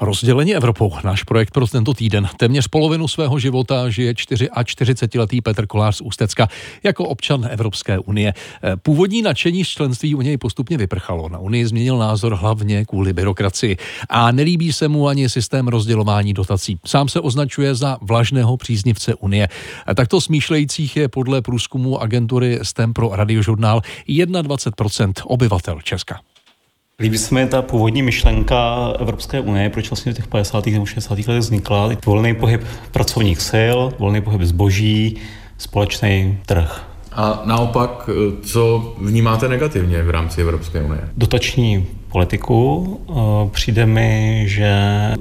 Rozdělení Evropou, náš projekt pro tento týden. Téměř polovinu svého života žije 44-letý Petr Kolář z Ústecka jako občan Evropské unie. Původní nadšení z členství u něj postupně vyprchalo. Na unii změnil názor hlavně kvůli byrokracii. A nelíbí se mu ani systém rozdělování dotací. Sám se označuje za vlažného příznivce unie. Takto smýšlejících je podle průzkumu agentury STEM pro radiožurnál 21% obyvatel Česka. Líbí se mi ta původní myšlenka Evropské unie, proč vlastně v těch 50. nebo 60. letech vznikla. Volný pohyb pracovních sil, volný pohyb zboží, společný trh. A naopak, co vnímáte negativně v rámci Evropské unie? Dotační politiku. Přijde mi, že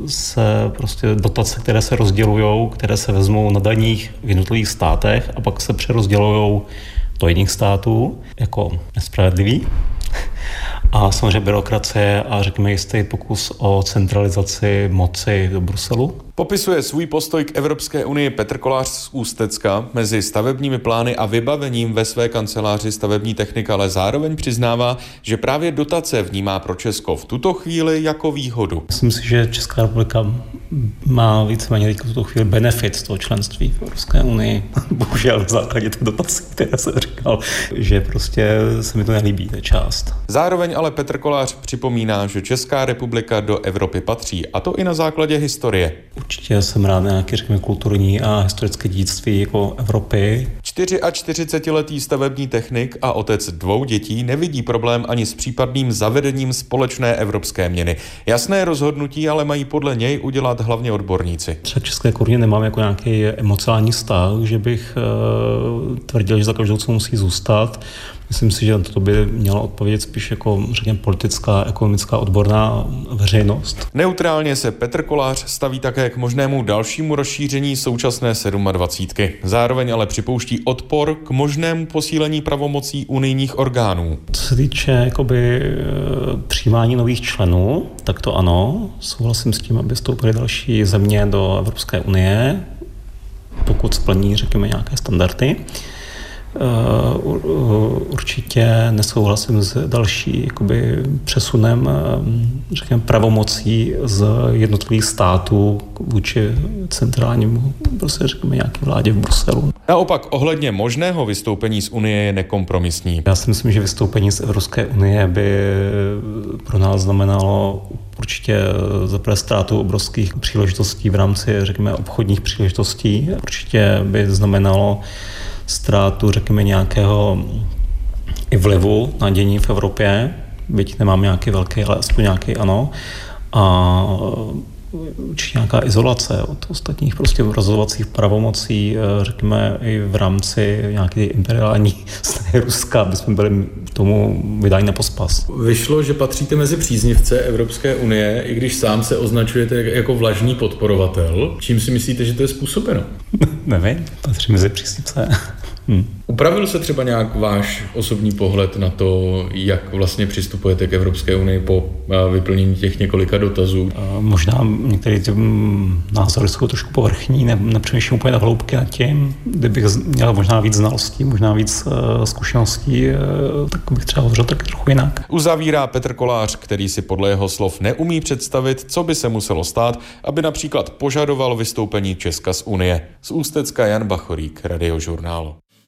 se prostě dotace, které se rozdělují, které se vezmou na daních v jednotlivých státech a pak se přerozdělují do jiných států, jako nespravedlivý a samozřejmě byrokracie a řekněme jistý pokus o centralizaci moci do Bruselu. Popisuje svůj postoj k Evropské unii Petr Kolář z Ústecka mezi stavebními plány a vybavením ve své kanceláři stavební technika, ale zároveň přiznává, že právě dotace vnímá pro Česko v tuto chvíli jako výhodu. Myslím si, že Česká republika má víceméně teď v tuto chvíli benefit z toho členství v Evropské unii. Bohužel v základě těch dotací, které jsem říkal, že prostě se mi to nelíbí, ta část. Zároveň ale Petr Kolář připomíná, že Česká republika do Evropy patří, a to i na základě historie. Určitě jsem rád na nějaké, řekněme, kulturní a historické dědictví jako Evropy. 44-letý stavební technik a otec dvou dětí nevidí problém ani s případným zavedením společné evropské měny. Jasné rozhodnutí ale mají podle něj udělat hlavně odborníci. Třeba české koruně nemám jako nějaký emocionální vztah, že bych uh, tvrdil, že za každou co musí zůstat. Myslím si, že to by měla odpovědět spíš jako, řekněme, politická, ekonomická, odborná veřejnost. Neutrálně se Petr Kolář staví také k možnému dalšímu rozšíření současné 27. Zároveň ale připouští odpor k možnému posílení pravomocí unijních orgánů. Co se týče jakoby, e, přijímání nových členů, tak to ano. Souhlasím s tím, aby vstoupily další země do Evropské unie, pokud splní, řekněme, nějaké standardy. Eh, určitě nesouhlasím s další jakoby, přesunem eh, řekněme, pravomocí z jednotlivých států vůči centrálnímu prostě řekněme, nějaké vládě v Bruselu. Naopak ohledně možného vystoupení z Unie je nekompromisní. Já si myslím, že vystoupení z Evropské unie by pro nás znamenalo určitě za ztrátu obrovských příležitostí v rámci, řekněme, obchodních příležitostí. Určitě by znamenalo ztrátu, řekněme, nějakého i vlivu na dění v Evropě, byť nemám nějaký velký, ale aspoň nějaký ano. A určitě nějaká izolace od ostatních prostě rozhodovacích pravomocí, eh, řekněme i v rámci nějaké imperiální snahy Ruska, aby jsme byli tomu vydáni na pospas. Vyšlo, že patříte mezi příznivce Evropské unie, i když sám se označujete jako vlažný podporovatel. Čím si myslíte, že to je způsobeno? Nevím, patří mezi příznivce. Hmm. Upravil se třeba nějak váš osobní pohled na to, jak vlastně přistupujete k Evropské unii po eh, vyplnění těch několika dotazů? Možná některé ty mm, názory jsou trošku povrchní, ne, nepřemýšlím úplně na hloubky nad tím. Kdybych měl možná víc znalostí, možná víc uh, zkušeností, uh, tak bych třeba hovořil tak trochu jinak. Uzavírá Petr Kolář, který si podle jeho slov neumí představit, co by se muselo stát, aby například požadoval vystoupení Česka z Unie. Z Ústecka Jan Bachorík, Radiožurnál.